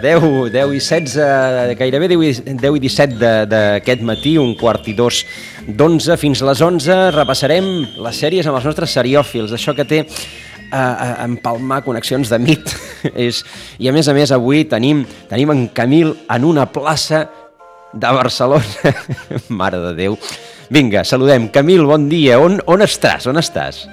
10, 10 i 16, gairebé 10 i, 10 i 17 d'aquest matí, un quart i dos d'11 fins les 11, repassarem les sèries amb els nostres seriòfils, això que té a, a empalmar connexions de mit. és, I a més a més avui tenim, tenim en Camil en una plaça de Barcelona. Mare de Déu. Vinga, saludem. Camil, bon dia. On, on estàs? On estàs?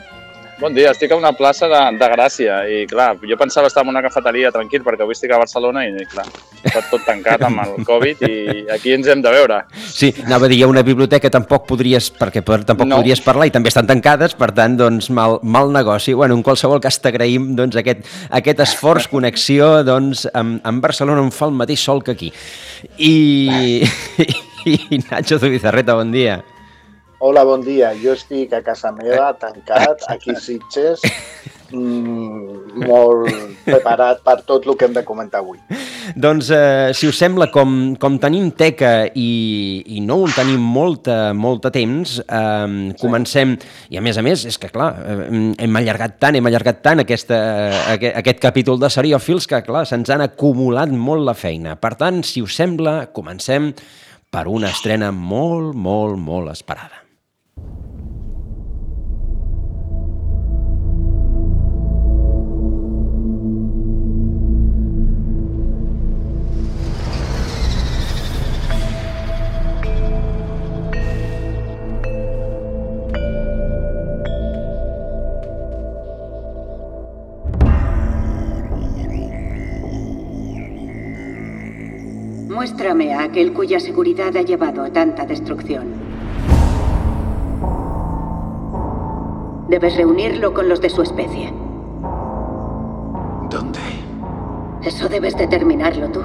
Bon dia, estic a una plaça de, de Gràcia i clar, jo pensava estar en una cafeteria tranquil perquè avui estic a Barcelona i clar, està tot tancat amb el Covid i aquí ens hem de veure. Sí, anava a dir, hi ha una biblioteca tampoc podries, perquè per, tampoc no. podries parlar i també estan tancades, per tant, doncs, mal, mal negoci. Bueno, en qualsevol cas t'agraïm doncs, aquest, aquest esforç, connexió, doncs, amb, amb Barcelona em fa el mateix sol que aquí. I, i, i Nacho Zubizarreta, bon dia. Hola, bon dia. Jo estic a casa meva, tancat, aquí Sitges, mm, molt preparat per tot el que hem de comentar avui. Doncs, eh, si us sembla, com, com tenim teca i, i no en tenim molta, molta temps, eh, comencem... I a més a més, és que, clar, hem allargat tant, hem allargat tant aquesta, aquest, aquest capítol de Seriòfils que, clar, se'ns han acumulat molt la feina. Per tant, si us sembla, comencem per una estrena molt, molt, molt esperada. Muéstrame a aquel cuya seguridad ha llevado a tanta destrucción. Debes reunirlo con los de su especie. ¿Dónde? Eso debes determinarlo tú.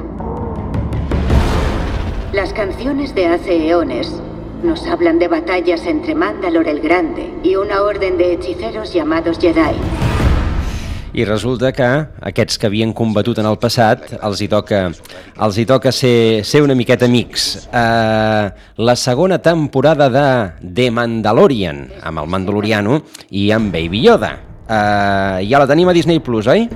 Las canciones de hace eones nos hablan de batallas entre Mandalor el Grande y una orden de hechiceros llamados Jedi. I resulta que aquests que havien combatut en el passat els hi toca, els hi toca ser, ser una miqueta amics. Uh, la segona temporada de The Mandalorian, amb el Mandaloriano i amb Baby Yoda. Uh, ja la tenim a Disney Plus, oi?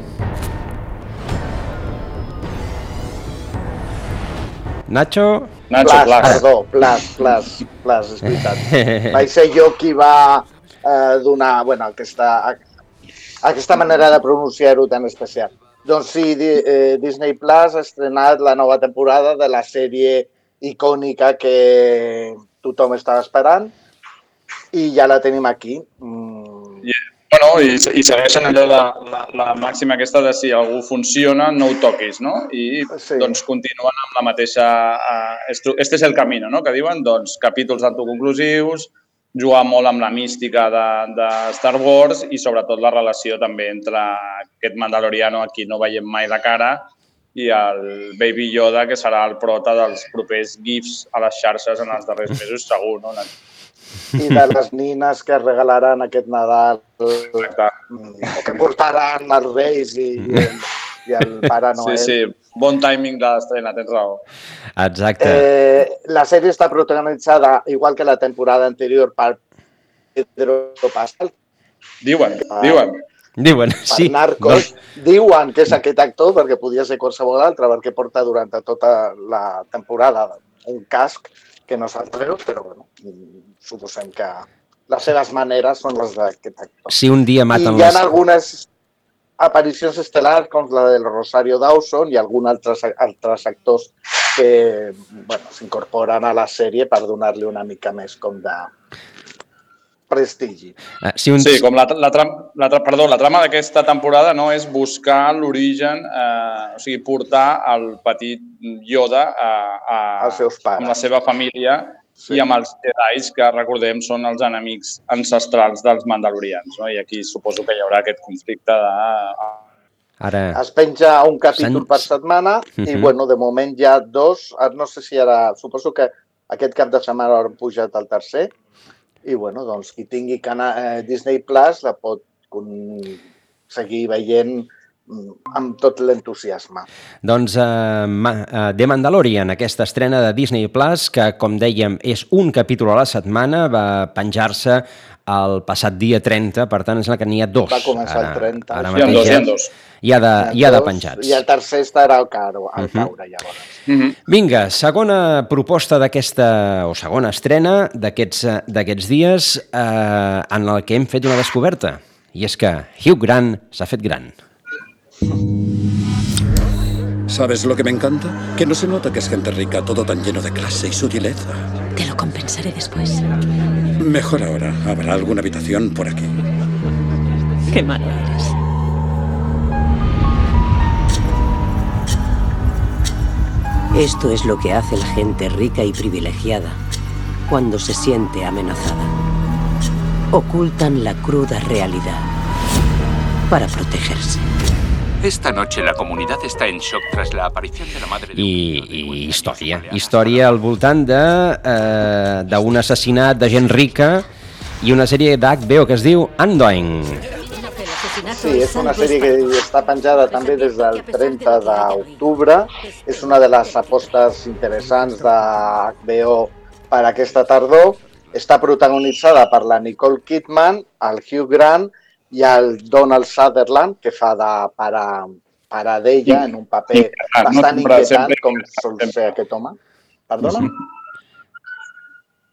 Nacho? Nacho, Plas, Plas. perdó, Plas, Plas, Plas, és veritat. Vaig ser jo qui va eh, donar, bueno, aquesta, aquesta manera de pronunciar-ho tan especial. Doncs sí, eh, Disney Plus ha estrenat la nova temporada de la sèrie icònica que tothom estava esperant i ja la tenim aquí. Mm. Yeah. Bueno, i, i segueixen allò de la, la màxima aquesta de si algú funciona, no ho toquis, no? I sí. doncs continuen amb la mateixa... Uh, este és el camí, no? Que diuen, doncs, capítols autoconclusius, jugar molt amb la mística de, de Star Wars i sobretot la relació també entre aquest Mandaloriano a qui no veiem mai de cara i el Baby Yoda, que serà el prota dels propers GIFs a les xarxes en els darrers mesos, segur, no? I de les nines que regalaran aquest Nadal, Exacte. que portaran els Reis i, el, i el Pare Noel. Sí, sí, bon timing de l'estrena, tens raó. Exacte. Eh, la sèrie està protagonitzada, igual que la temporada anterior, per Pedro Pascal. Diuen, ah, diuen. Diuen, sí. Narcos. No. Diuen que és aquest actor, perquè podia ser qualsevol altre, perquè porta durant tota la temporada un casc que no se'l treu, però bueno, suposem que les seves maneres són les d'aquest actor. Si un dia maten I hi ha les... algunes aparicions estel·lars com la del Rosario Dawson i alguns altres, altres actors que bueno, s'incorporen a la sèrie per donar-li una mica més com de prestigi. Uh, si un... Sí, com la, la, tram, la, perdó, la trama d'aquesta temporada no és buscar l'origen, eh, o sigui, portar el petit Yoda a, a, als seus pares. amb la seva família sí. i amb els Jedi, que recordem són els enemics ancestrals dels Mandalorians. No? I aquí suposo que hi haurà aquest conflicte de... Ara... Es penja un capítol per setmana uh -huh. i, mhm. bueno, de moment hi ha dos. No sé si ara... Suposo que aquest cap de setmana han pujat al tercer. I, bueno, doncs, qui tingui cana, eh, Disney Plus la pot seguir veient amb tot l'entusiasme. Doncs uh, uh, The Mandalorian, aquesta estrena de Disney Plus, que, com dèiem, és un capítol a la setmana, va penjar-se el passat dia 30, per tant, és la que n'hi ha dos. Va començar ara, el 30. Ara mateix, hi ha dos, hi ha dos. Hi ha de, hi ha de penjats. I el tercer estarà al, caro, al uh -huh. caure, llavors. Uh -huh. Vinga, segona proposta d'aquesta, o segona estrena d'aquests dies, eh, en el que hem fet una descoberta. I és que Hugh Grant s'ha fet gran. ¿Sabes lo que me encanta? Que no se nota que es gente rica, todo tan lleno de clase y sutileza. Te lo compensaré después. Mejor ahora. Habrá alguna habitación por aquí. Qué malo eres. Esto es lo que hace la gente rica y privilegiada cuando se siente amenazada. Ocultan la cruda realidad para protegerse. Esta noche la comunidad está en shock tras la aparición de la madre de... I, i història. Història al voltant d'un eh, assassinat de gent rica i una sèrie d'HBO que es diu Undoing. Sí, és una sèrie que està penjada també des del 30 d'octubre. És una de les apostes interessants de HBO per aquesta tardor. Està protagonitzada per la Nicole Kidman, el Hugh Grant i el Donald Sutherland, que fa de pare, pare d'ella en un paper bastant inquietant, com sol ser aquest home. Perdona?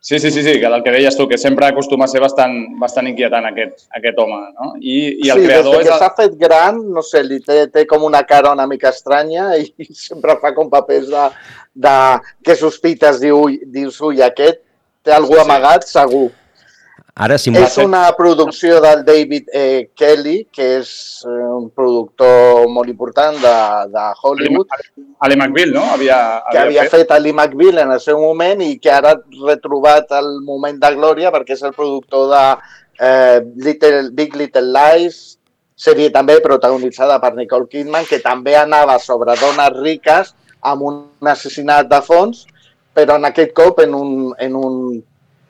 Sí, sí, sí, sí, que el que deies tu, que sempre acostuma a ser bastant, bastant inquietant aquest, aquest home, no? I, i el sí, creador des que s'ha fet gran, no sé, li té, té com una cara una mica estranya i, i sempre fa com papers de, de que sospites, diu, dius, ui, aquest té algú sí, amagat, sí. segur. Ara, si és una producció del David eh, Kelly, que és eh, un productor molt important de, de Hollywood. Ali McBeal, no? Havia, havia que havia fet, fet Ali McBeal en el seu moment i que ara ha retrobat el moment de glòria perquè és el productor de eh, Little, Big Little Lies, sèrie també protagonitzada per Nicole Kidman, que també anava sobre dones riques amb un assassinat de fons, però en aquest cop en un, en un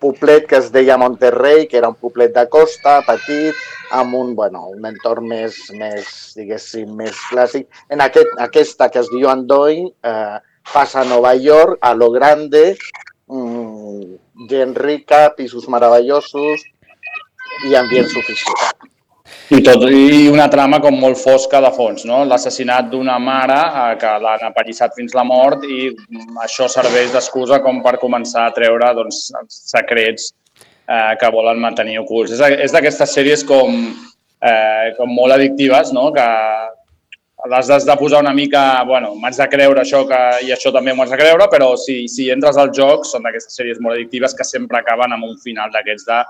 poblet que es deia Monterrey, que era un poblet de costa, petit, amb un, bueno, un entorn més, més, diguéssim, més clàssic. En aquest, aquesta que es diu Andoin eh, passa a Nova York, a lo grande, mmm, gent rica, pisos meravellosos i ambient sofisticat. I, tot, I una trama com molt fosca de fons, no? L'assassinat d'una mare eh, que l'han apallissat fins la mort i això serveix d'excusa com per començar a treure doncs, els secrets eh, que volen mantenir ocults. És, és d'aquestes sèries com, eh, com molt addictives, no? que les has de posar una mica, bueno, m'haig de creure això que, i això també haig de creure, però si, si entres al joc són d'aquestes sèries molt addictives que sempre acaben amb un final d'aquests de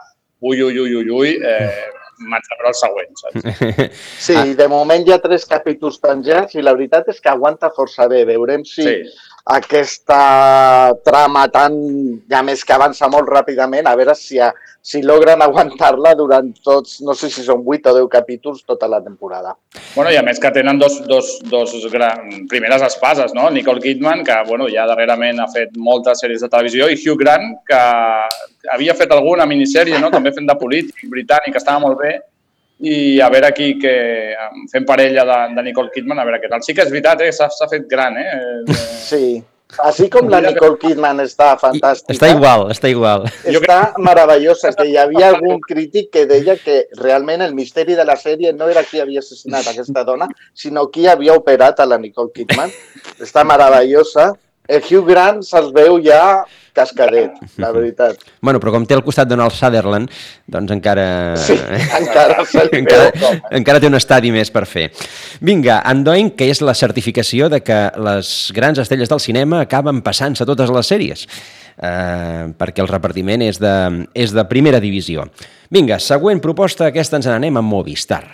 ui, ui, ui, ui, ui, eh, veure el següent, saps? Sí, ah. de moment hi ha tres capítols penjats i la veritat és que aguanta força bé. Veurem si sí. Aquesta trama tan, ja més que avança molt ràpidament, a veure si, a, si logren aguantar-la durant tots, no sé si són 8 o 10 capítols, tota la temporada. Bueno, i a més que tenen dos, dos, dos gran, primeres espases, no? Nicole Kidman, que bueno, ja darrerament ha fet moltes sèries de televisió, i Hugh Grant, que havia fet alguna minissèrie, no? també fent de polític britànic, estava molt bé, i a veure aquí que fem parella de, de Nicole Kidman, a veure què tal. Sí que és veritat, eh? s'ha fet gran, eh? Sí, així com la Nicole Kidman està fantàstica. Està igual, està igual. Està meravellosa, que hi havia algun crític que deia que realment el misteri de la sèrie no era qui havia assassinat aquesta dona, sinó qui havia operat a la Nicole Kidman. Està meravellosa. El Hugh Grant se'ls veu ja cascadet, la veritat. Bueno, però com té al costat Donald Sutherland, doncs encara... Sí, encara encara, encara té un estadi més per fer. Vinga, Undoing, que és la certificació de que les grans estrelles del cinema acaben passant-se totes les sèries, eh, perquè el repartiment és de, és de primera divisió. Vinga, següent proposta, aquesta ens n'anem amb Movistar.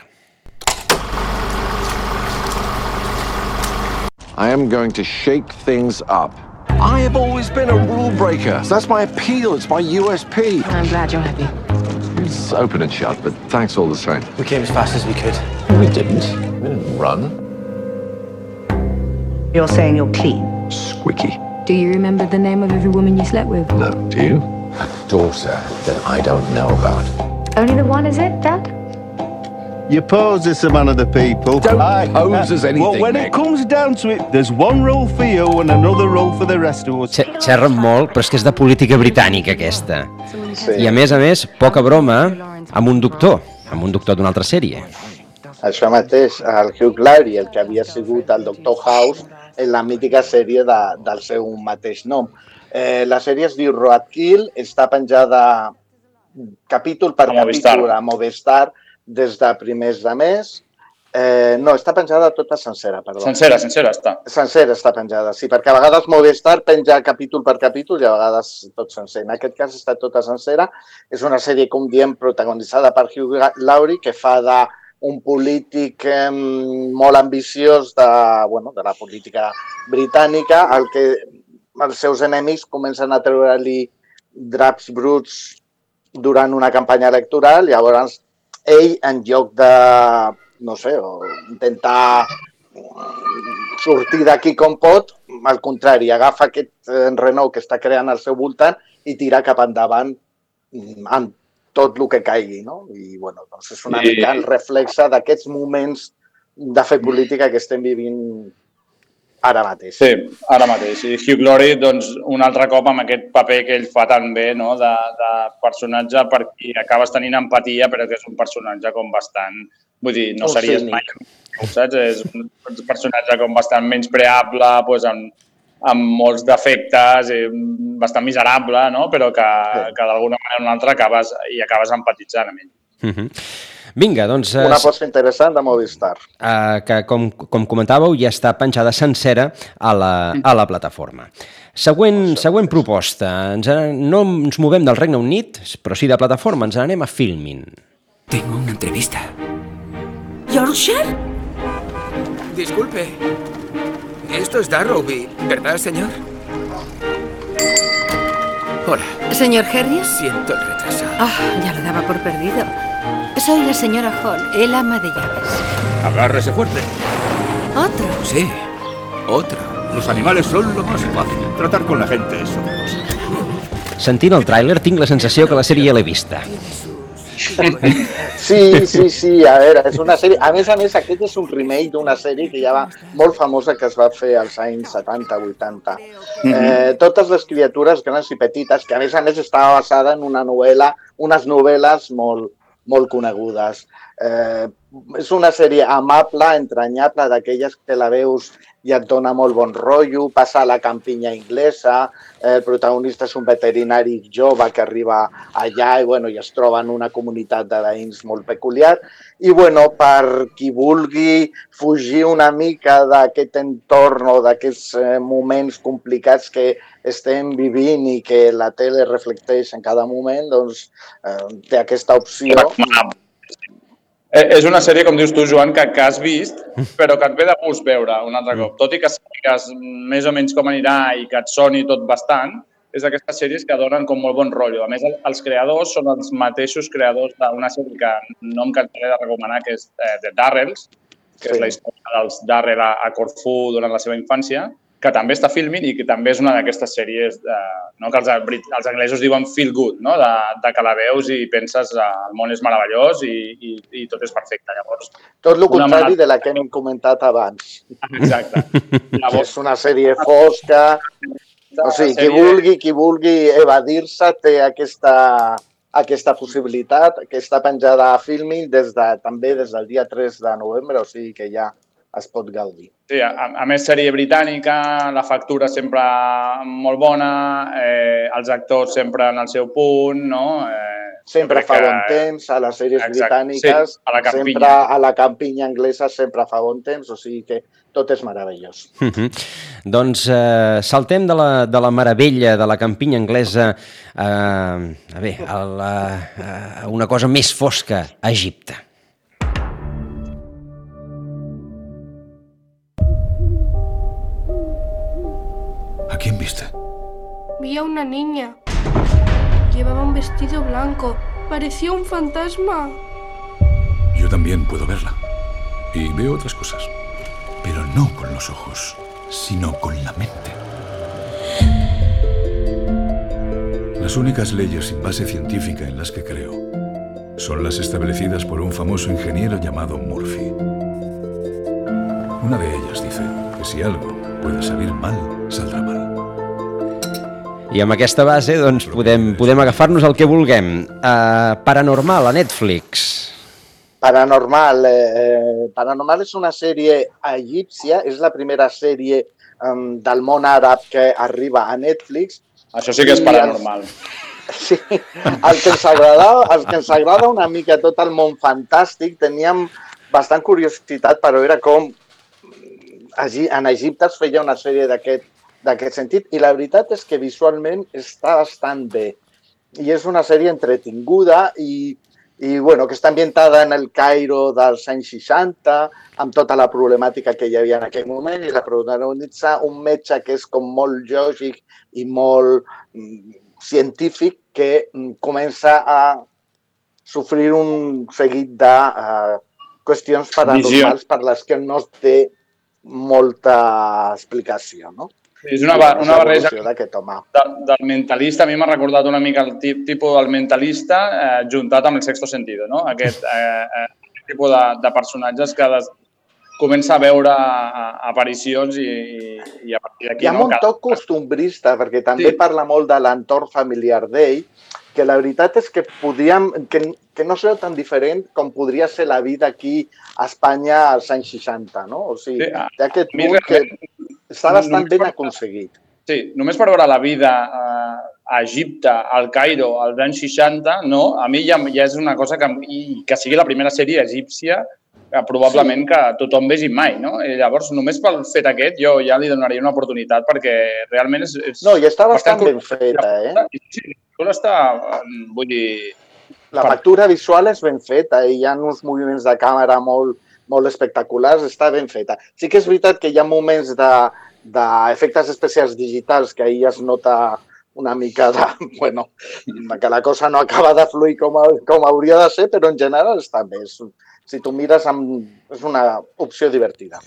I am going to shake things up. I have always been a rule breaker. So that's my appeal. It's my USP. I'm glad you're happy. It's open and shut, but thanks all the same. We came as fast as we could. We didn't. We didn't run. You're saying you're clean. Squeaky. Do you remember the name of every woman you slept with? No, do you? A daughter that I don't know about. Only the one, is it, Dad? You pose as a man of the people. Don't pose as anything, Well, when Nick. it comes down to it, there's one role for you and another role for the rest of us. Xe- Xerren molt, però és que és de política britànica, aquesta. Sí. I a més a més, poca broma, amb un doctor, amb un doctor d'una altra sèrie. Això mateix, el Hugh Laurie, el que havia sigut el Doctor House en la mítica sèrie de, del seu mateix nom. Eh, la sèrie es diu Roadkill, està penjada capítol per A Movistar. capítol a Movistar des de primers de mes. Eh, no, està penjada tota sencera, perdó. Sencera, sencera està. Sencera està penjada, sí, perquè a vegades Movistar penja capítol per capítol i a vegades tot sencer. En aquest cas està tota sencera. És una sèrie, com diem, protagonitzada per Hugh Laurie, que fa de un polític eh, molt ambiciós de, bueno, de la política britànica, al que els seus enemics comencen a treure-li draps bruts durant una campanya electoral, llavors ell, en lloc de, no sé, o intentar sortir d'aquí com pot, al contrari, agafa aquest enrenou que està creant al seu voltant i tira cap endavant mm, amb tot el que caigui, no? I, bueno, doncs és una I- mica el reflexe d'aquests moments de fer política que estem vivint ara mateix. Sí, ara mateix. I Hugh Laurie, doncs, un altre cop amb aquest paper que ell fa tan bé, no?, de, de personatge per qui acabes tenint empatia, però que és un personatge com bastant... Vull dir, no Un series cínic. mai, saps? És un personatge com bastant menys preable, doncs, amb, amb molts defectes, i bastant miserable, no?, però que, que d'alguna manera o una altra acabes, i acabes empatitzant amb ell. Uh -huh. Vinga, doncs... eh, Una aposta interessant de Movistar. eh, que com, com comentàveu ja està penjada sencera a la, a la plataforma. Següent, següent proposta. Ens, en- no ens movem del Regne Unit, però sí de plataforma, ens n'anem a Filmin. Tengo una entrevista. ¿Yorkshire? Disculpe. Esto es Darrowby, ¿verdad, señor? Hola. ¿Señor Harris? Siento el retraso. Ah, ya lo daba por perdido. Soy la señora Hall, el ama de llaves. Agárrese fuerte. ¿Otro? Sí, otro. Los animales son lo más fácil. Tratar con la gente es otra cosa. Sentint el tràiler tinc la sensació que la sèrie ja l'he vista. Sí, sí, sí, a veure, és una sèrie... A més a més, aquest és un remake d'una sèrie que ja va molt famosa que es va fer als anys 70-80. Eh, totes les criatures grans i petites, que a més a més estava basada en una novel·la, unes novel·les molt, molt conegudes. Eh, és una sèrie amable, entranyable, d'aquelles que la veus i et dona molt bon rotllo, passa a la campinya inglesa, eh, el protagonista és un veterinari jove que arriba allà i, bueno, i es troba en una comunitat de veïns molt peculiar. I bueno, per qui vulgui fugir una mica d'aquest entorn o d'aquests eh, moments complicats que estem vivint i que la tele reflecteix en cada moment, doncs eh, té aquesta opció. Eh, és una sèrie, com dius tu, Joan, que, que has vist, però que et ve de gust veure un altre cop. Tot i que sàpigues més o menys com anirà i que et soni tot bastant, és d'aquestes sèries que donen com molt bon rotllo. A més, el- els creadors són els mateixos creadors d'una sèrie que no em cansaré de recomanar, que és eh, The Darrells, que Sí. és la història dels Darrell a, a Corfú durant la seva infància, que també està filming i que també és una d'aquestes sèries de, no, que els, els anglesos diuen feel good, no? de, de que la veus i penses eh, el món és meravellós i, i, i tot és perfecte. Llavors, Tot el contrari mala- de la que hem comentat abans. exacte. És una sèrie fosca, o sigui, qui vulgui, qui vulgui evadir-se té aquesta, aquesta possibilitat que està penjada a Filmin des de, també des del dia 3 de novembre, o sigui que ja es pot gaudir. Sí, a, a més, sèrie britànica, la factura sempre molt bona, eh, els actors sempre en el seu punt, no? Eh, Sempre fa que- bon temps, a les sèries Exacte, britàniques, sí, a la campinya. sempre a la campinya anglesa sempre fa bon temps, o sigui que tot és meravellós. Uh -huh. Doncs eh, saltem de la, de la meravella de la campinya anglesa eh, a, bé, a, la, a una cosa més fosca, a Egipte. Una niña. Llevaba un vestido blanco. Parecía un fantasma. Yo también puedo verla. Y veo otras cosas. Pero no con los ojos, sino con la mente. Las únicas leyes sin base científica en las que creo son las establecidas por un famoso ingeniero llamado Murphy. Una de ellas dice que si algo puede salir mal, saldrá mal. I amb aquesta base doncs, podem, podem agafar-nos el que vulguem. Uh, paranormal, a Netflix. Paranormal. Eh, eh, Paranormal és una sèrie egípcia, és la primera sèrie um, del món àrab que arriba a Netflix. Això sí que és paranormal. Sí, el que ens agrada, el que ens agrada una mica tot el món fantàstic, teníem bastant curiositat per veure com en Egipte es feia una sèrie d'aquest d'aquest sentit i la veritat és que visualment està bastant bé. I és una sèrie entretinguda i, i bueno, que està ambientada en el Cairo dels anys 60, amb tota la problemàtica que hi havia en aquell moment, i la protagonitza un metge que és com molt lògic i molt mm, científic que mm, comença a sofrir un seguit de uh, qüestions paranormals per les que no es té molta explicació, no? És una, ba- una barreja de, del mentalista. A mi m'ha recordat una mica el tip, tipus del mentalista eh, juntat amb el sexto sentido, no? Aquest, eh, eh, aquest tipus de, de personatges que des, comença a veure eh, aparicions i, i, i a partir d'aquí... Hi ha no? un toc costumbrista, perquè també Sí. parla molt de l'entorn familiar d'ell, que la veritat és que podíem, que, que no serà tan diferent com podria ser la vida aquí a Espanya als anys 60, no? O sigui, Sí, té aquest punt que està bastant ben aconseguit. Sí, només per veure la vida eh, a Egipte, al Cairo, als anys 60, no, a mi ja, ja és una cosa que, i que sigui la primera sèrie egípcia que probablement que tothom vegi mai, no? I llavors, només pel fet aquest, jo ja li donaria una oportunitat perquè realment és... és No, i està bastant ben curiós. feta, eh? Sí, està, eh, vull dir... La factura visual és ben feta i hi ha uns moviments de càmera molt, molt espectaculars, està ben feta. Sí que és veritat que hi ha moments de d'efectes especials digitals que ahir es nota una mica de, bueno, que la cosa no acaba de fluir com, a- com hauria de ser, però en general està bé. És, si tu mires, amb, és una opció divertida.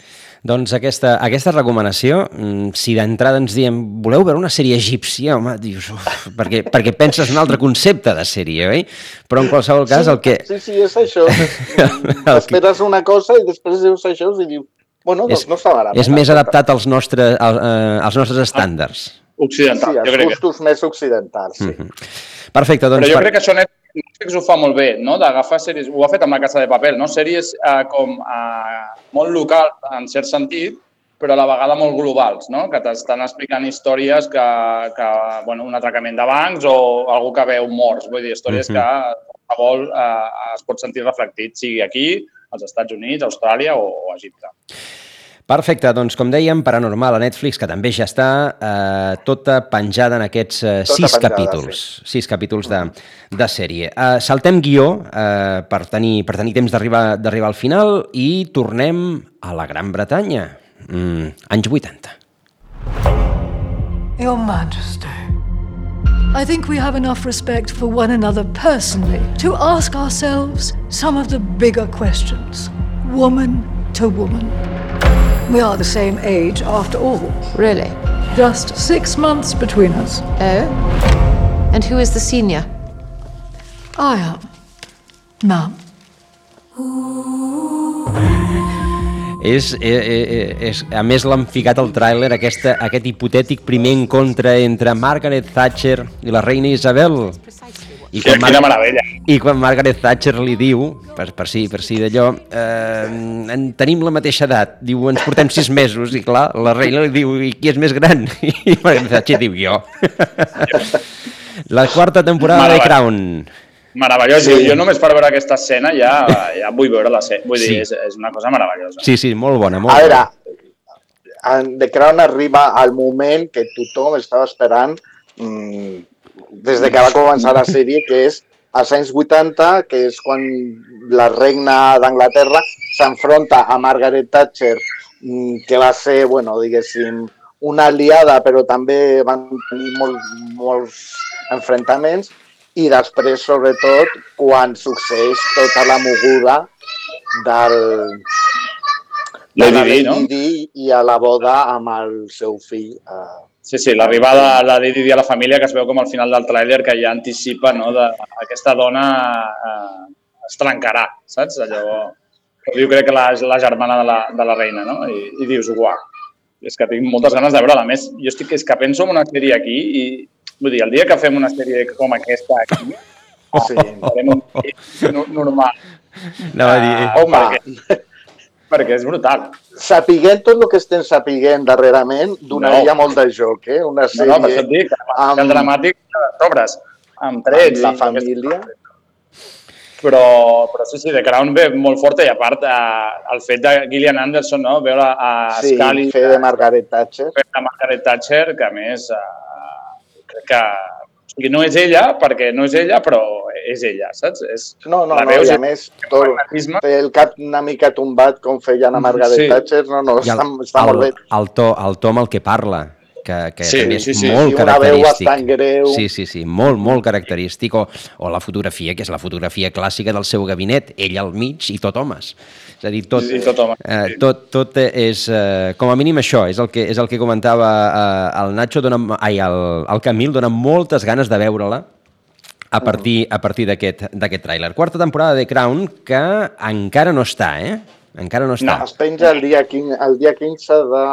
Doncs aquesta, aquesta recomanació, mm, si d'entrada ens diem voleu veure una sèrie egípcia, home, dius, uf, perquè, perquè penses un altre concepte de sèrie, oi? Però en qualsevol cas el que... Sí, sí, és això. el que Esperes una cosa i després dius això i dius, bueno, no, és, no està malament. és més adaptat als nostres, als, eh, als nostres estàndards. Occidental, Sí, jo els crec que... gustos més occidentals, sí. Mhm. Perfecte, doncs... Però jo per- crec que això Netflix ho fa molt bé, no? d'agafar sèries, ho ha fet amb la Casa de Papel, no? sèries eh, com eh, molt locals en cert sentit, però a la vegada molt globals, no? que t'estan explicant històries que, que bueno, un atracament de bancs o algú que veu morts, vull dir, històries Mhm. que qualsevol eh, es pot sentir reflectit, sigui aquí, als Estats Units, Austràlia o, o Egipte. Perfecte, doncs com dèiem, Paranormal a Netflix, que també ja està eh, tota penjada en aquests eh, Tota sis penjada, capítols, sis capítols de, de sèrie. Eh, saltem guió eh, per, tenir, per tenir temps d'arribar d'arribar al final i tornem a la Gran Bretanya, mm, anys 80. Your Majesty, I think we have enough respect for one another personally to ask ourselves some of the bigger questions, woman to woman. We are the same age after all. Really? Just six months between us. Oh? And who is the senior? I am. Ma'am. És, eh, eh, és, a més l'han ficat al tràiler aquesta, aquest hipotètic primer encontre entre Margaret Thatcher i la reina Isabel. I Quina, Mar- quina meravella. I quan Margaret Thatcher li diu, per, per si, per si d'allò, eh, en tenim la mateixa edat, diu, ens portem sis mesos, i clar, la reina li diu, i qui és més gran? I Margaret Thatcher diu, jo. la quarta temporada de Crown. Meravellós. Sí. Sí. Jo només per veure aquesta escena ja, ja vull veure la sèrie. Vull dir, Sí. és, és una cosa meravellosa. Sí, sí, molt bona, molt A veure, bona. The Crown arriba al moment que tothom estava esperant mmm, des de que va començar la sèrie, que és als anys 80, que és quan la reina d'Anglaterra s'enfronta a Margaret Thatcher, mm, que va ser, bueno, diguéssim, una aliada, però també van tenir molt, molts enfrontaments, i després, sobretot, quan succeeix tota la moguda del, de Lady la Di, no? Di i a la boda amb el seu fill. Eh, Sí, sí, l'arribada de la Lady Di a la família, que es veu com al final del tràiler, que ja anticipa no, de, aquesta dona eh, es trencarà, saps? Allò, jo crec que la, la germana de la, de la reina, no? I, i dius, uau, és que tinc moltes ganes de veure-la. A més, jo estic, és que penso en una sèrie aquí i, vull dir, el dia que fem una sèrie com aquesta aquí, sí. farem un no- normal. Anava a dir... Ah, home, perquè, és brutal. sapiguent tot el que estem sapiguent darrerament, donaria No. molt de joc, eh? Una No, sèrie no, per això et dic, amb... el dramàtic d'obres, amb trets. amb la família. Però, però sí, sí, The Crown ve molt forta i a part eh, el fet de Gillian Anderson, no? veure a Sí, Scully, fer de Margaret Thatcher. fer de Margaret Thatcher, que a més eh, crec que o sigui, no és ella, perquè no és ella, però és ella, saps? És, No, no, la no, veus i a més, tot, fer el cap una mica tombat com feien a Margaret Sí. Thatcher, no, no, el, està, està molt bé. el, el, to, el to amb el que parla, que, que Sí, també és sí, sí. molt I una veu característic. greu. Sí, sí, sí, molt, molt característic. O, o la fotografia, que és la fotografia clàssica del seu gabinet, ell al mig i tot homes. És a dir, tot, Sí, tot homes, eh, tot, tot és, eh, com a mínim això, és el que, és el que comentava eh, el Nacho, dona, ai, el, el Camil, dona moltes ganes de veure-la a partir, a partir d'aquest tràiler. Quarta temporada de Crown, que encara no està, eh? Encara no està. Es penja el dia 15, el dia 15 de...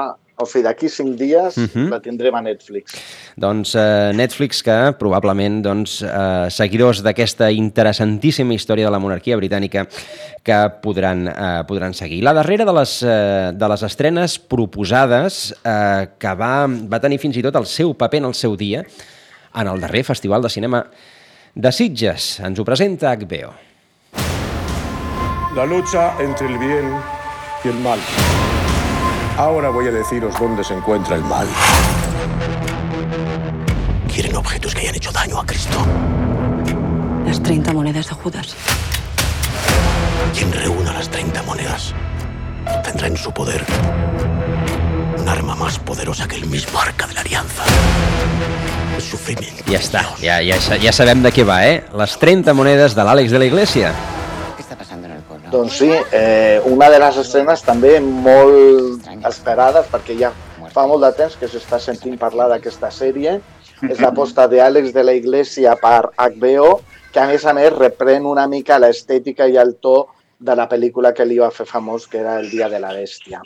O sigui, d'aquí cinc dies Mhm. la tindrem a Netflix. Doncs eh, Netflix, que probablement doncs, eh, seguidors d'aquesta interessantíssima història de la monarquia britànica que podran, eh, podran seguir. La darrera de les, eh, de les estrenes proposades eh, que va, va tenir fins i tot el seu paper en el seu dia en el darrer Festival de Cinema de Sitges. Ens ho presenta HBO. La lucha entre el bien y el mal. Ahora voy a deciros dónde se encuentra el mal. Quieren objetos que hayan hecho daño a Cristo. Las 30 monedas de Judas. Quien reúna las 30 monedas tendrá en su poder un arma más poderosa que el mismo arca de la alianza. El sufrimiento. Ja està, ja, ja, ja sabem de què va, eh? Les 30 monedes de l'Àlex de la Iglesia. Doncs sí, eh, una de les escenes també molt esperades, perquè ja fa molt de temps que s'està sentint parlar d'aquesta sèrie, és l'aposta d'Àlex de la Iglesia per HBO, que a més a més reprèn una mica l'estètica i el to de la pel·lícula que li va fer famós, que era El dia de la bèstia.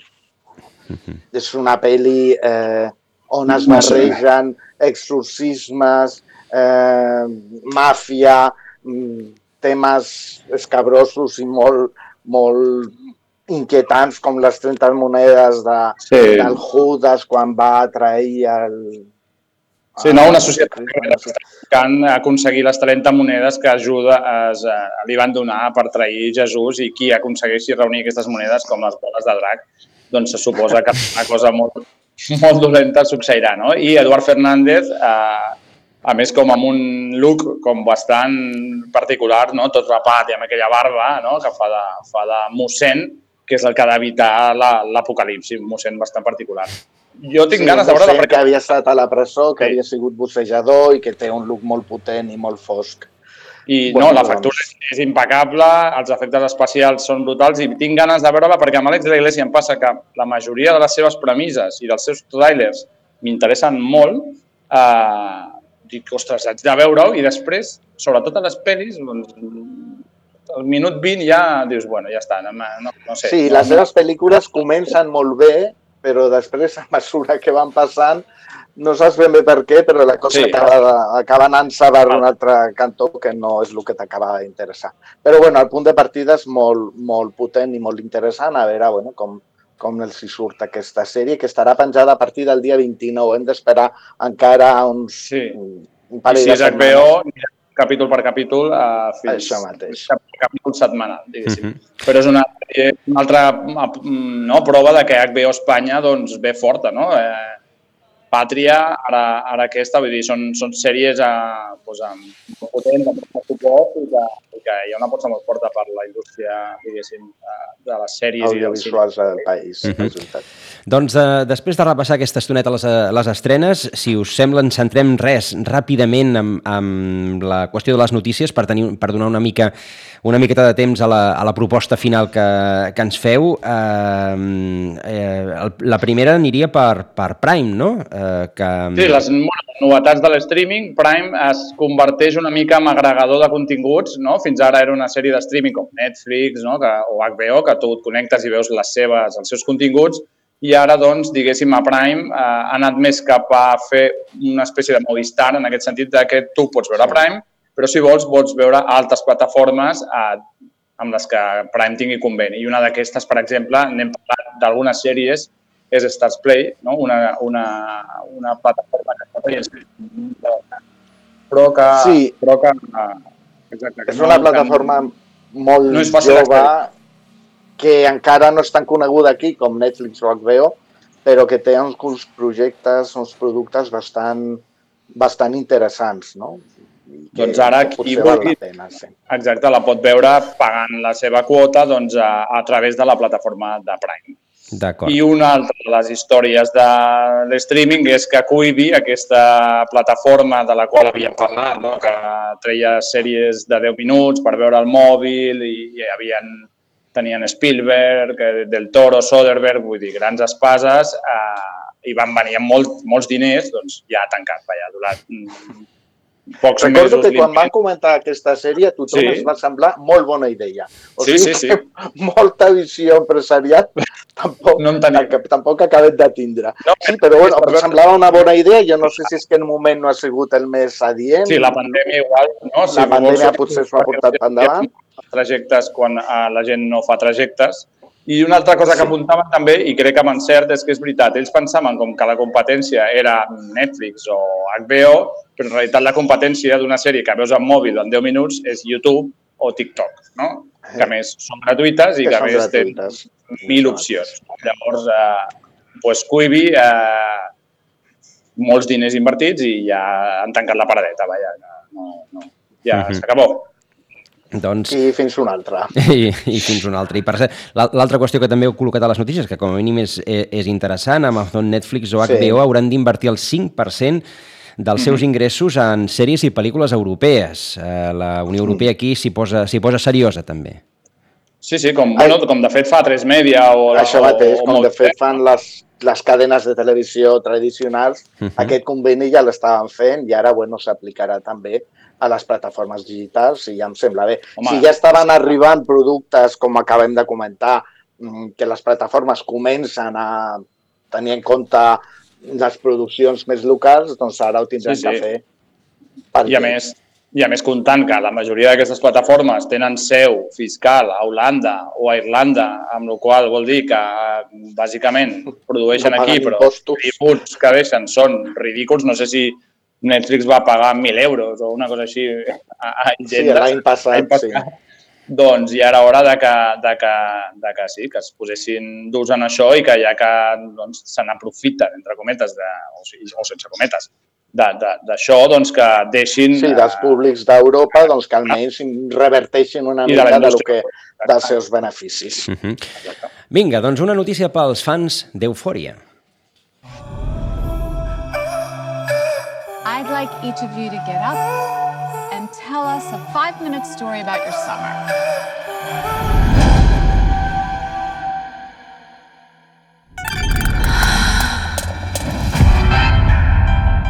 És una pel·li eh, on es barregen exorcismes, eh, màfia, mm, temes escabrosos i molt, molt inquietants com les 30 monedes de, Sí. del Judas quan va trair el... Sí, no, una societat que està buscant aconseguir les 30 monedes que ajuda es, eh, li van donar per trair Jesús i qui aconsegueixi reunir aquestes monedes com les boles de drac, doncs se suposa que una cosa molt, molt dolenta succeirà, no? I Eduard Fernández, eh, a més com amb un look com bastant particular, no? tot rapat i amb aquella barba no? que fa de, fa de mossèn, que és el que ha d'evitar la- l'apocalipsi, un mossèn bastant particular. Jo tinc Sí, ganes de mossèn perquè que havia estat a la presó, que havia sigut bussejador i que té un look molt potent i molt fosc. I Bueno, no, la doncs- factura és, és impecable, els efectes especials són brutals i tinc ganes de veure-la perquè amb Àlex de la Iglesia em passa que la majoria de les seves premisses i dels seus trailers m'interessen molt. Eh, dic, ostres, haig de veure-ho i després, sobretot a les pel·lis, doncs, al minut 20 ja dius, bueno, ja està, no, no, no sé. Sí, les seves pel·lícules comencen molt bé, però després, a mesura que van passant, no saps ben bé per què, però la cosa sí. acaba, acaba anant-se per un altre cantó que no és el que t'acaba d'interessar. Però bueno, el punt de partida és molt, molt potent i molt interessant, a veure bueno, com, com els hi surt aquesta sèrie, que estarà penjada a partir del dia 29. Hem d'esperar encara uns, Sí. un I si és. HBO, capítol per capítol uh, fins Això mateix. cap- capítol setmanal, diguéssim. Mhm. Però és una, una altra mm, no, prova de que HBO Espanya doncs, ve forta, no? Eh, Pàtria, ara, ara aquesta, vull dir, són, són sèries a, doncs, amb, molt potents, amb molt suport i que, que hi ha una aposta molt forta per la indústria, diguéssim, de, de les sèries i del cinema. audiovisuals del país. És veritat. Doncs eh, després de repassar aquesta estoneta les, eh, les estrenes, si us sembla, ens centrem res ràpidament amb, amb la qüestió de les notícies per, tenir, per donar una mica una miqueta de temps a la, a la proposta final que, que ens feu. Eh, eh, el- la primera aniria per, per Prime, no? Eh, que, Sí, les novetats de l'streaming, Prime es converteix una mica en agregador de continguts, no? Fins ara era una sèrie de streaming com Netflix no? que, o HBO, que tu et connectes i veus les seves, els seus continguts, i ara, doncs, diguéssim, a Prime eh, ha anat més cap a fer una espècie de Movistar, en aquest sentit de que tu pots veure Prime, però si vols, pots veure altres plataformes eh, amb les que Prime tingui conveni. I una d'aquestes, per exemple, n'hem parlat d'algunes sèries, és Stars Play, no? una, una, una plataforma que està però que... Sí. Però que exacte, És no- una plataforma molt no jove que encara no és tan coneguda aquí com Netflix o HBO, però que té uns projectes, uns productes bastant, bastant interessants, no? I que Doncs ara qui vulgui- la pena, sí. Exacte, la pot veure pagant la seva quota doncs, a, a través de la plataforma de Prime. I una altra de les històries de l'streaming és que Quibi, aquesta plataforma de la qual havíem parlat, no? que treia sèries de 10 minuts per veure el mòbil i, i havien, tenien Spielberg, eh, Del Toro, Soderbergh, vull dir, grans espases, eh, i van venir amb molt, molts diners, doncs ja ha tancat, vaja, ha durat pocs Recordo mesos. que quan van comentar aquesta sèrie a tothom Sí. es va semblar molt bona idea. O Sí, sigui sí, sí. que molta visió empresarial tampoc, no tampoc ha acabat de tindre. No, sí, però bueno, veure- semblava una bona idea. Jo no sé si és que en moment no ha sigut el més adient. Sí, la pandèmia igual, no? La pandèmia potser s'ho ha portat endavant. Trajectes quan eh, la gent no fa trajectes. I una altra cosa que apuntaven també, i crec que amb encert, és que és veritat, ells pensaven com que la competència era Netflix o HBO, però en realitat la competència d'una sèrie que veus en mòbil en 10 minuts és YouTube o TikTok, no? Que a més són gratuïtes i Que que, a més tenen mil opcions. Llavors, eh, pues Quibi, eh, molts diners invertits i ja han tancat la paradeta, vaja, no, no, ja Mhm. s'acabó. Doncs... I fins una altra. I, i fins una altra. I per l'altra qüestió que també heu col·locat a les notícies, que com a mínim és, eh, és interessant, Amazon, Netflix o HBO Sí. hauran d'invertir el 5% dels seus ingressos en sèries i pel·lícules europees. Eh, la Unió Europea aquí s'hi posa, s'hi posa seriosa, també. Sí, sí, com, bueno, com de fet fa 3 Media o... Això mateix, o, com de fet fan les, les cadenes de televisió tradicionals, Mhm. aquest conveni ja l'estaven fent i ara bueno, s'aplicarà també a les plataformes digitals i ja em sembla bé. Home, si ja estaven arribant productes, com acabem de comentar, mm, que les plataformes comencen a tenir en compte les produccions més locals, doncs ara ho tindran Sí, sí. que fer. I a més, i a més comptant que la majoria d'aquestes plataformes tenen seu fiscal a Holanda o a Irlanda, amb la qual vol dir que bàsicament produeixen No aquí, però impostos. els tributs que deixen són ridículs. No sé si Netflix va pagar 1.000 euros o una cosa així a, a Sí, l'any passat, sí. Doncs ja era hora de que, de que, de que sí, que es posessin durs en això i que ja que doncs, se n'aprofiten, entre cometes, de, o, sigui, o sense cometes, d'això, doncs que deixin... Sí, dels públics d'Europa, doncs que almenys reverteixin una mica de lo indústria. que, dels seus beneficis. Uh -huh. Vinga, doncs una notícia pels fans d'Eufòria. Like each of you to get up and tell us a five minute story about your summer.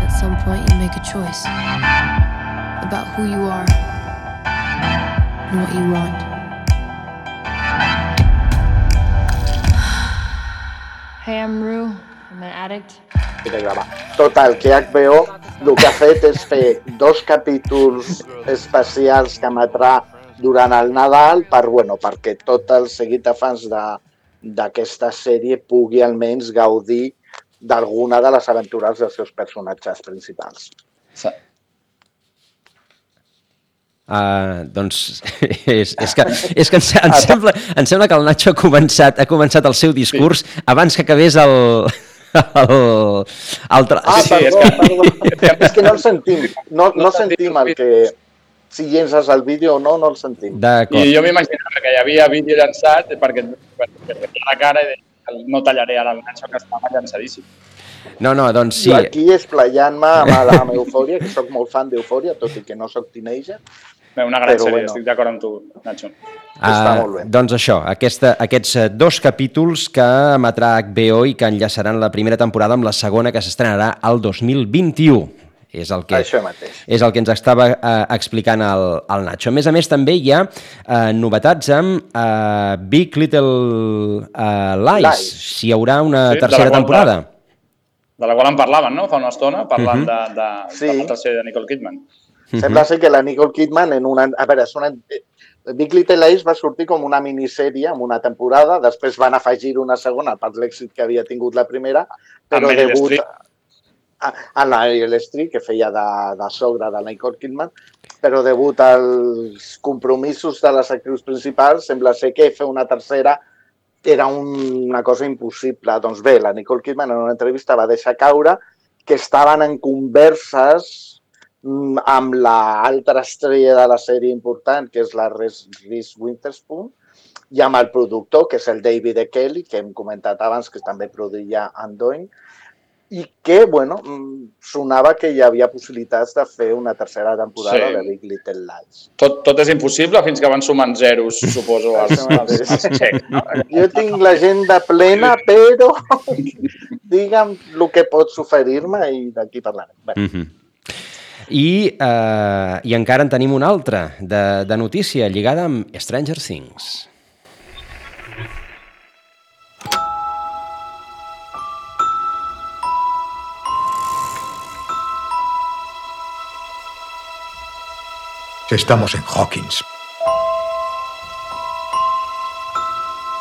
At some point, you make a choice about who you are and what you want. Hey, I'm Rue. I'm an addict. De gravar. Total, que HBO el que ha fet és fer dos capítols especials que emetrà durant el Nadal per, bueno, perquè tot el seguit de fans d'aquesta sèrie pugui almenys gaudir d'alguna de les aventures dels seus personatges principals. Sí. Uh, doncs és, és que, és que em, em, sembla, em sembla que el Nacho ha començat, ha començat el seu discurs sí. abans que acabés el, el, el tra... Ah, sí, perdó, és, que... perdó. és que no el sentim, no, no sentim el que... Si llences el vídeo o no, no el sentim. I jo m'imaginava que hi havia vídeo llançat perquè, perquè, la cara i no tallaré ara el Nacho que estava llançadíssim. No, no, doncs sí. Jo aquí esplayant-me amb, amb Eufòria, que sóc molt fan d'Eufòria, tot i que no sóc teenager. Bé, una gran Però, sèrie, bueno. estic d'acord amb tu, Nacho. Uh, Està molt bé. Doncs això, aquesta, aquests eh, dos capítols que emetrà HBO i que enllaçaran la primera temporada amb la segona que s'estrenarà al 2021 és el que, Això mateix. és el que ens estava eh, explicant el, el Nacho. A més a més, també hi ha eh, novetats amb eh, Big Little eh, Lies, Lies, si hi haurà una sí, tercera de temporada. De la qual en parlaven, no?, fa una estona, parlant uh -huh. de, de, sí. de la tercera de Nicole Kidman. Uh -huh. Sembla ser que la Nicole Kidman en una... A veure, és una, Big Little Lies va sortir com una minissèrie amb una temporada, després van afegir una segona per l'èxit que havia tingut la primera, però debut a la Meryl Streep, que feia de, de sogra de Nicole Kidman, però debut als compromisos de les actrius principals, sembla ser que fer una tercera era un, una cosa impossible. Doncs bé, la Nicole Kidman en una entrevista va deixar caure que estaven en converses amb l'altra estrella de la sèrie important, que és la Reese Witherspoon, i amb el productor, que és el David E. Kelly, que hem comentat abans, que també produïa Andoin, i que, bueno, mm, sonava que hi havia possibilitats de fer una tercera temporada sí. de Big Little Lies. Tot, tot és impossible fins que van sumant zeros, suposo, als, als, als xecs. No? Jo tinc l'agenda plena, però digue'm el que pots oferir-me i d'aquí parlarem. Bé. Mm -hmm. I, eh, I encara una altra de, de notícia lligada amb Stranger Things. Estamos en Hawkins.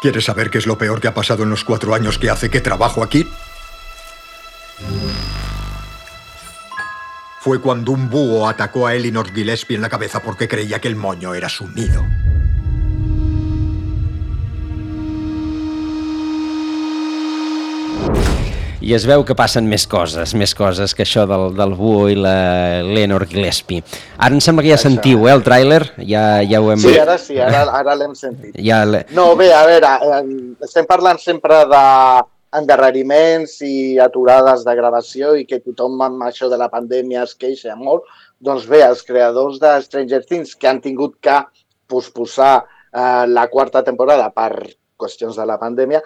¿Quieres saber qué es lo peor que ha pasado en los cuatro años que hace que trabajo aquí? Fue cuando un búho atacó a Elinor Gillespie en la cabeza porque creía que el moño era su nido. i es veu que passen més coses, més coses que això del, del Buo i la Lenor Gillespie. Ara em sembla que ja això. sentiu, eh, el tràiler? Ja, ja ho hem... Sí, ara sí, ara, ara l'hem sentit. Ja no, bé, a veure, eh, estem parlant sempre de endarreriments i aturades de gravació i que tothom amb això de la pandèmia es queixa molt, doncs bé, els creadors de Stranger Things que han tingut que posposar eh, la quarta temporada per qüestions de la pandèmia,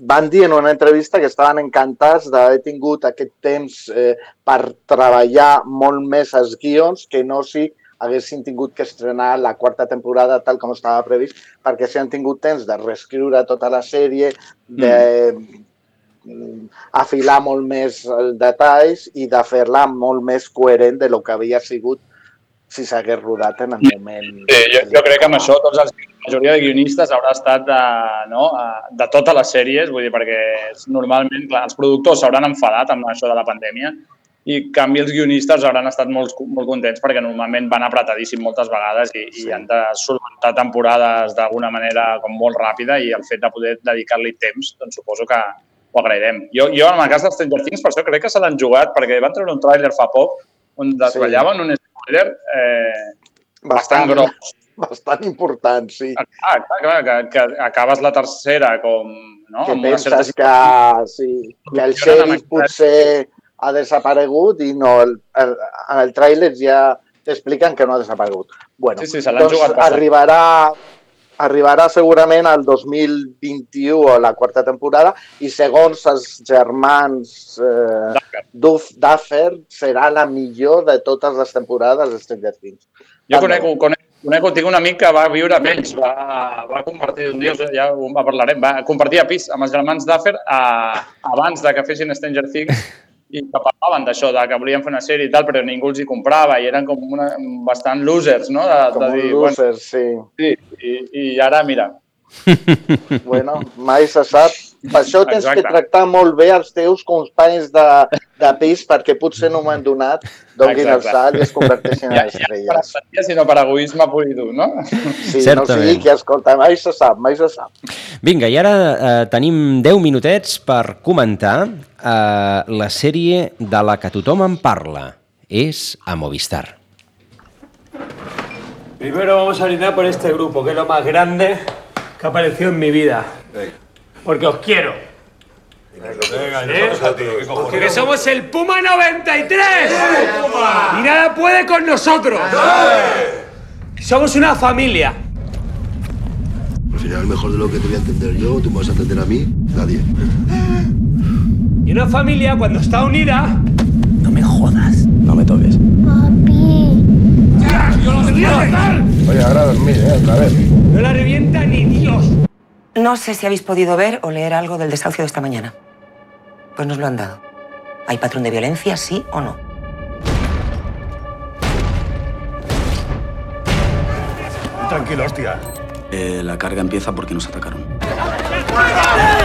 van dir en una entrevista que estaven encantats d'haver tingut aquest temps eh, per treballar molt més els guions que no si haguessin tingut que estrenar la quarta temporada tal com estava previst, perquè si han tingut temps de reescriure tota la sèrie, de mm. afilar molt més els detalls i de fer-la molt més coherent de lo que havia sigut si s'hagués rodat en el moment... Sí, jo, jo crec que amb això tots els, la majoria de guionistes haurà estat de, no, de totes les sèries, vull dir, perquè normalment clar, els productors s'hauran enfadat amb això de la pandèmia i canvi els guionistes hauran estat molt, molt contents perquè normalment van apretadíssim moltes vegades i, sí. i han de solventar temporades d'alguna manera com molt ràpida i el fet de poder dedicar-li temps, doncs suposo que ho agrairem. Jo, jo en el cas dels Stranger Things, per això crec que se l'han jugat perquè van treure un tràiler fa poc on desvellaven sí. un spoiler eh, bastant, bastant gros. Bastant important, sí. Ah, clar, clar, que, que acabes la tercera com... No? Que penses que, sí, que el xèrif potser ha desaparegut i no, el, el, en el tràiler ja t'expliquen que no ha desaparegut. Bueno, sí, sí, se doncs jugat arribarà, arribarà segurament al 2021 o la quarta temporada i segons els germans eh, Duffer serà la millor de totes les temporades de Stranger Things. Jo conec, conec, conec, tinc un amic que va viure amb ells, va, va compartir un dia, ja ho parlarem, va compartir a pis amb els germans Duffer a, abans de que fessin Stranger Things i que parlaven d'això, de que volien fer una sèrie i tal, però ningú els hi comprava i eren com una, bastant losers, no? De, Com de dir, loser, sí. sí. I, I ara, mira, Bueno, mai se sap. Per això tens Exacte. que tractar molt bé els teus companys de, de pis perquè potser en un moment donat donin el Exacte. salt i es converteixin en ja, ja no per estrelles. empatia, sinó per egoisme pur i dur, no? Sí, no Certament. sigui que, escolta, mai se sap, mai se sap. Vinga, i ara eh, tenim 10 minutets per comentar eh, la sèrie de la que tothom en parla. És a Movistar. Primero vamos a brindar por este grupo, que es lo más grande que ha aparecido en mi vida. Porque os quiero. ¿Eh? Porque somos el Puma 93. Y nada puede con nosotros. Somos una familia. Al final, mejor de lo que te voy a entender yo, tú me vas a entender a mí, nadie. Y una familia cuando está unida... No me jodas. No me toques. ¡Yo lo tendría fatal! Oye, ahora dormir, ¿eh? Otra vez. No la revienta ni Dios. No sé si habéis podido ver o leer algo del desahucio de esta mañana. Pues nos lo han dado. ¿Hay patrón de violencia, sí o no? Tranquilo, hostia. Eh, la carga empieza porque nos atacaron.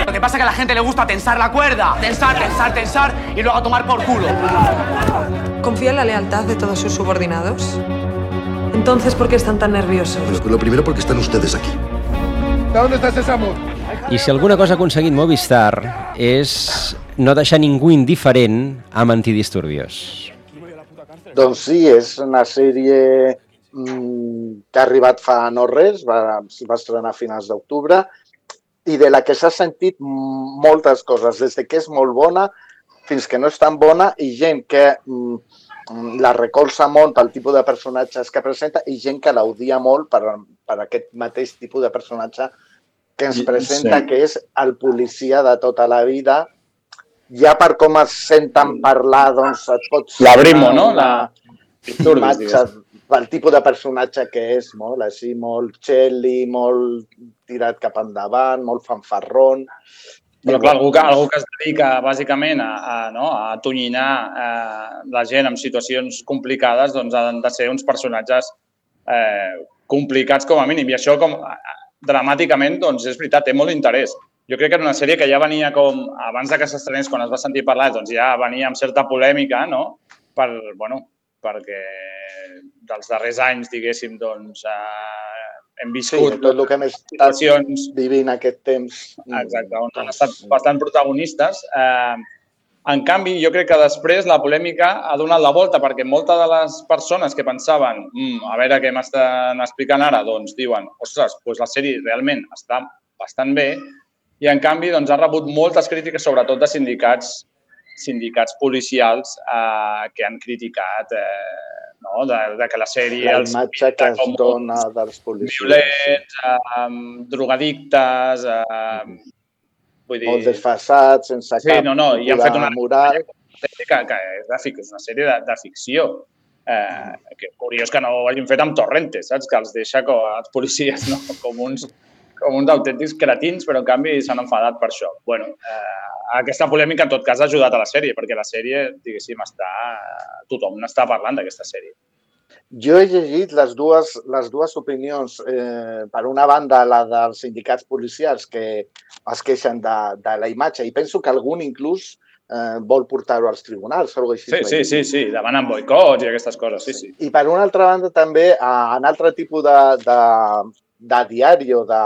Lo que pasa es que a la gente le gusta tensar la cuerda. Tensar, tensar, tensar y luego a tomar por culo. ¿Confía en la lealtad de todos sus subordinados? Entonces, ¿por qué están tan nerviosos? Bueno, pues lo primero porque están ustedes aquí. ¿Dónde está Sésamo? I si alguna cosa ha aconseguit Movistar és no deixar ningú indiferent amb antidisturbios. Doncs sí, és una sèrie mm, que ha arribat fa no res, va, va estrenar a finals d'octubre, i de la que s'ha sentit moltes coses, des de que és molt bona fins que no és tan bona, i gent que mm, mm, la recolza molt pel tipus de personatges que presenta i gent que l'audia molt per, per aquest mateix tipus de personatge que ens presenta, sí. que és el policia de tota la vida, ja per com es senten parlar, doncs et pots... La Brimo, no? La... Imatge pel tipus de personatge que és, molt així, molt xeli, molt tirat cap endavant, molt fanfarrón. Però clar, algú que, algú que es dedica bàsicament a, a, no, a tonyinar eh, la gent en situacions complicades, doncs han de ser uns personatges eh, complicats com a mínim. I això com dramàticament, doncs és veritat, té molt interès. Jo crec que era una sèrie que ja venia com, abans de que s'estrenés, quan es va sentir parlar, doncs ja venia amb certa polèmica, no? Per, bueno, perquè dels darrers anys, diguéssim, doncs, eh, hem Sí, viscut tot el que hem estat situacions vivint aquest temps. Exacte, on han estat bastant protagonistes. Eh, en canvi, jo crec que després la polèmica ha donat la volta perquè moltes de les persones que pensaven mm, a veure què m'estan explicant ara, doncs diuen, ostres, doncs la sèrie realment està bastant bé i en canvi doncs, ha rebut moltes crítiques, sobretot de sindicats sindicats policials eh, que han criticat eh, no? de, de que la sèrie La els imatge que es com dona dels policies. violents, eh, drogadictes, eh, vull dir... Molt desfasats, sense Sí, cap no, no, i han fet una moral. sèrie que, que és, de, fic- és una sèrie de, de ficció. Eh, que curiós que no ho hagin fet amb Torrente, saps? Que els deixa com els policies, no? Com uns, com uns autèntics cretins, però en canvi s'han enfadat per això. bueno, eh, aquesta polèmica en tot cas ha ajudat a la sèrie, perquè la sèrie, diguéssim, està... Tothom n'està parlant d'aquesta sèrie. Jo he llegit les dues, les dues opinions. Eh, per una banda, la dels sindicats policials que es queixen de, de la imatge i penso que algun inclús eh, vol portar-ho als tribunals. Algo així Sí, sí, sí, sí, demanen boicots i aquestes coses, sí, sí. I per una altra banda també, a- en altre tipus de, de, de diari o de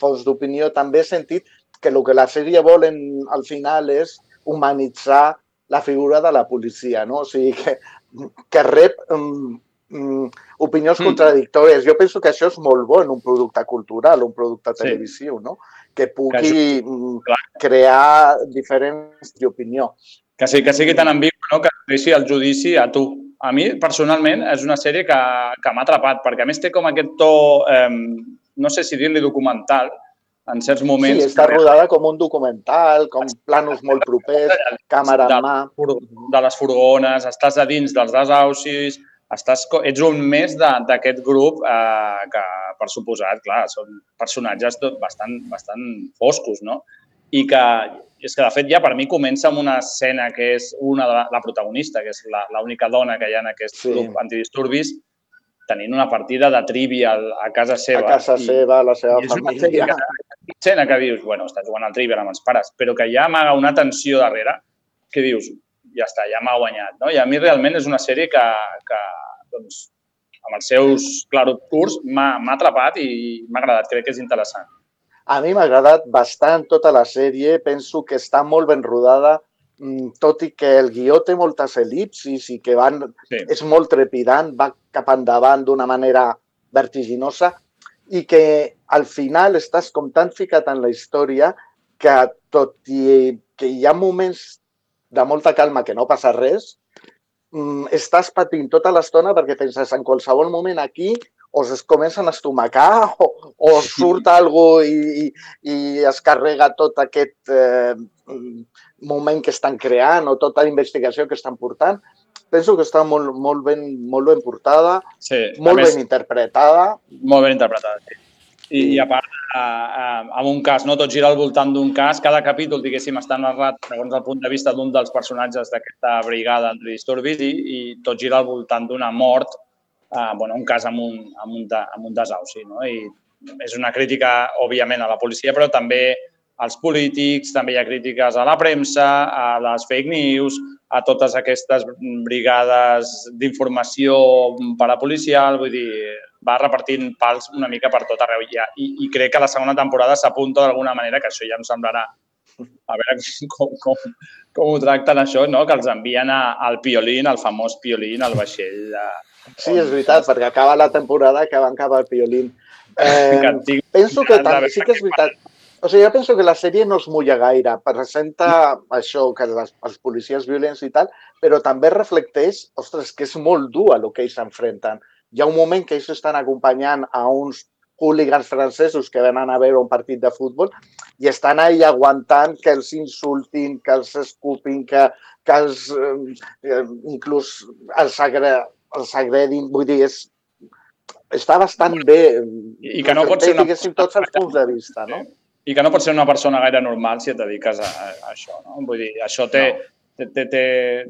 fons d'opinió, també he sentit que el que la sèrie vol en, al final és humanitzar la figura de la policia, no? O sigui, que, que rep um, opinions Mm. contradictòries. Jo penso que això és molt bo en un producte cultural, un producte Sí. televisiu, no? Que pugui mm, crear diferents d'opinió. Que, sí, que sigui tan ambigu, no? que deixi el judici a tu. A mi, personalment, és una sèrie que, que m'ha atrapat, perquè a més té com aquest to, eh, no sé si dir-li documental, en certs moments. Sí, està rodada com un documental, com planos molt propers, càmera en mà. de les furgones, estàs a dins dels desaucis, estàs, ets un més de- d'aquest grup eh, que, per suposat, clar, són personatges tot bastant, bastant foscos, no? I que és que, de fet, ja per mi comença amb una escena que és una de la, la protagonista, que és l'única dona que hi ha en aquest sí. grup antidisturbis, tenint una partida de trivial a casa seva. A casa I, seva, la seva i és una família. escena, escena que dius, bueno, està jugant al trivial amb els pares, però que ja amaga una tensió darrere que dius, ja està, ja m'ha guanyat. No? I a mi realment és una sèrie que, que doncs, amb els seus clarobscurs m'ha m'ha atrapat i m'ha agradat, crec que és interessant. A mi m'ha agradat bastant tota la sèrie, penso que està molt ben rodada, mm, tot i que el guió té moltes elipsis i que van, sí. és molt trepidant, va cap endavant d'una manera vertiginosa i que al final estàs com tan ficat en la història que tot i que hi ha moments de molta calma que no passa res, mm, estàs patint tota l'estona perquè penses en qualsevol moment aquí o es comencen a estomacar o, o surt algú i, i, i es carrega tot aquest eh, moment que estan creant o tota la investigació que estan portant. Penso que està molt, molt, ben, molt ben portada, Sí, molt a més, ben interpretada. Molt ben interpretada, sí. I, i a part, a, a, amb un cas, no? tot gira al voltant d'un cas. Cada capítol, diguéssim, està narrat segons el punt de vista d'un dels personatges d'aquesta brigada antidisturbis i, i tot gira al voltant d'una mort, eh, bueno, un cas amb un, amb un, de, amb un desauci. No? I és una crítica, òbviament, a la policia, però també als polítics, també hi ha crítiques a la premsa, a les fake news, a totes aquestes brigades d'informació parapolicial, vull dir, va repartint pals una mica per tot arreu ja. I, i crec que la segona temporada s'apunta d'alguna manera, que això ja em semblarà a veure com, com, com ho tracten això, no? que els envien a, al Piolín, al famós Piolín, al vaixell. De, Sí, és veritat, perquè acaba la temporada que van cap al Piolín. Eh, penso que també, sí que és veritat. O sigui, jo penso que la sèrie no es mulla gaire, presenta això, que les, els policies violents i tal, però també reflecteix, ostres, que és molt dur el que ells s'enfrenten. Hi ha un moment que ells estan acompanyant a uns hooligans francesos que venen a veure un partit de futbol i estan ahí aguantant que els insultin, que els escupin, que, que els, eh, inclús els, agre, els agredin. Vull dir, és, està bastant bé. I que no pot ser una tots els punts de vista, no? I que no pots ser una persona gaire normal si et dediques a, a això. No? Vull dir, això té, no. té, té,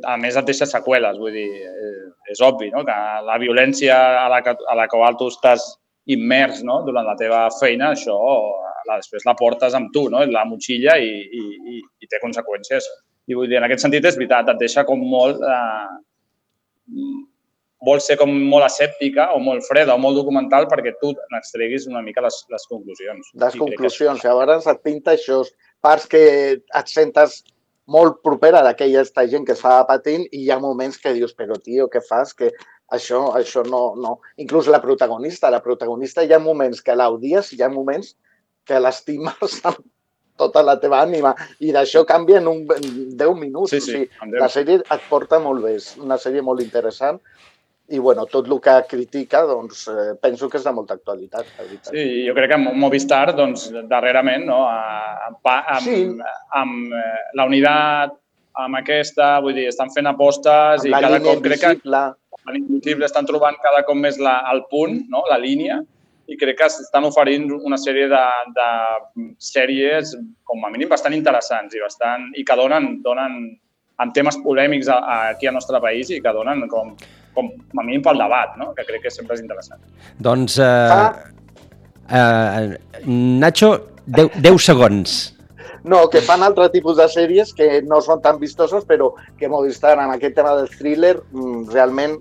a més et deixa seqüeles, vull dir, eh, és obvi, no? que la violència a la que, a la qual tu estàs immers no? durant la teva feina, això la, després la portes amb tu, no? la motxilla i, i, i, i té conseqüències. I vull dir, en aquest sentit és veritat, et deixa com molt... Eh, vol ser com molt escèptica o molt freda o molt documental perquè tu n'extreguis una mica les, les conclusions. Les I crec que conclusions. Llavors et pinta això, parts que et sentes molt propera d'aquella gent que es fa patint i hi ha moments que dius, però tio, què fas? Que això, això no, no... Inclús la protagonista, la protagonista hi ha moments que l'audies i hi ha moments que l'estimes amb tota la teva ànima i d'això canvia en, un, en 10 minuts. Sí, sí, o sigui, la sèrie et porta molt bé, és una sèrie molt interessant i bueno, tot el que critica doncs, eh, penso que és de molta actualitat. La veritat. Sí, jo crec que Movistar, doncs, darrerament, no, amb, amb, Sí. amb eh, la unitat, amb aquesta, vull dir, estan fent apostes Amb i cada cop crec que invisible. amb l'Invisible estan trobant cada cop més la, el punt, no, la línia, i crec que estan oferint una sèrie de, de sèries, com a mínim, bastant interessants i, bastant, i que donen, donen amb temes polèmics aquí al nostre país i que donen com, com a mínim pel debat, no? que crec que sempre és interessant. Doncs, eh, eh, Nacho, 10, 10 segons. No, que fan altre tipus de sèries que no són tan vistoses, però que Movistar, en aquest tema del thriller, mm, realment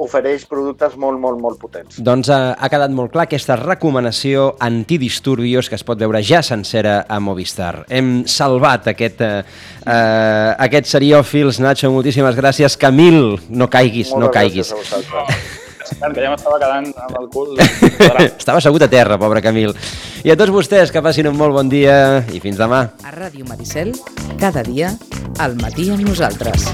ofereix productes molt, molt, molt potents. Doncs eh, ha quedat molt clar aquesta recomanació antidisturbios que es pot veure ja sencera a Movistar. Hem salvat aquest, eh, eh, aquest seriòfils. Nacho, moltíssimes gràcies. Camil, no caiguis, no caiguis. gràcies. Que ja m'estava quedant amb el cul. Estava assegut a terra, pobre Camil. I a tots vostès, que passin un molt bon dia i fins demà. A Ràdio Maricel, cada dia, al matí amb nosaltres.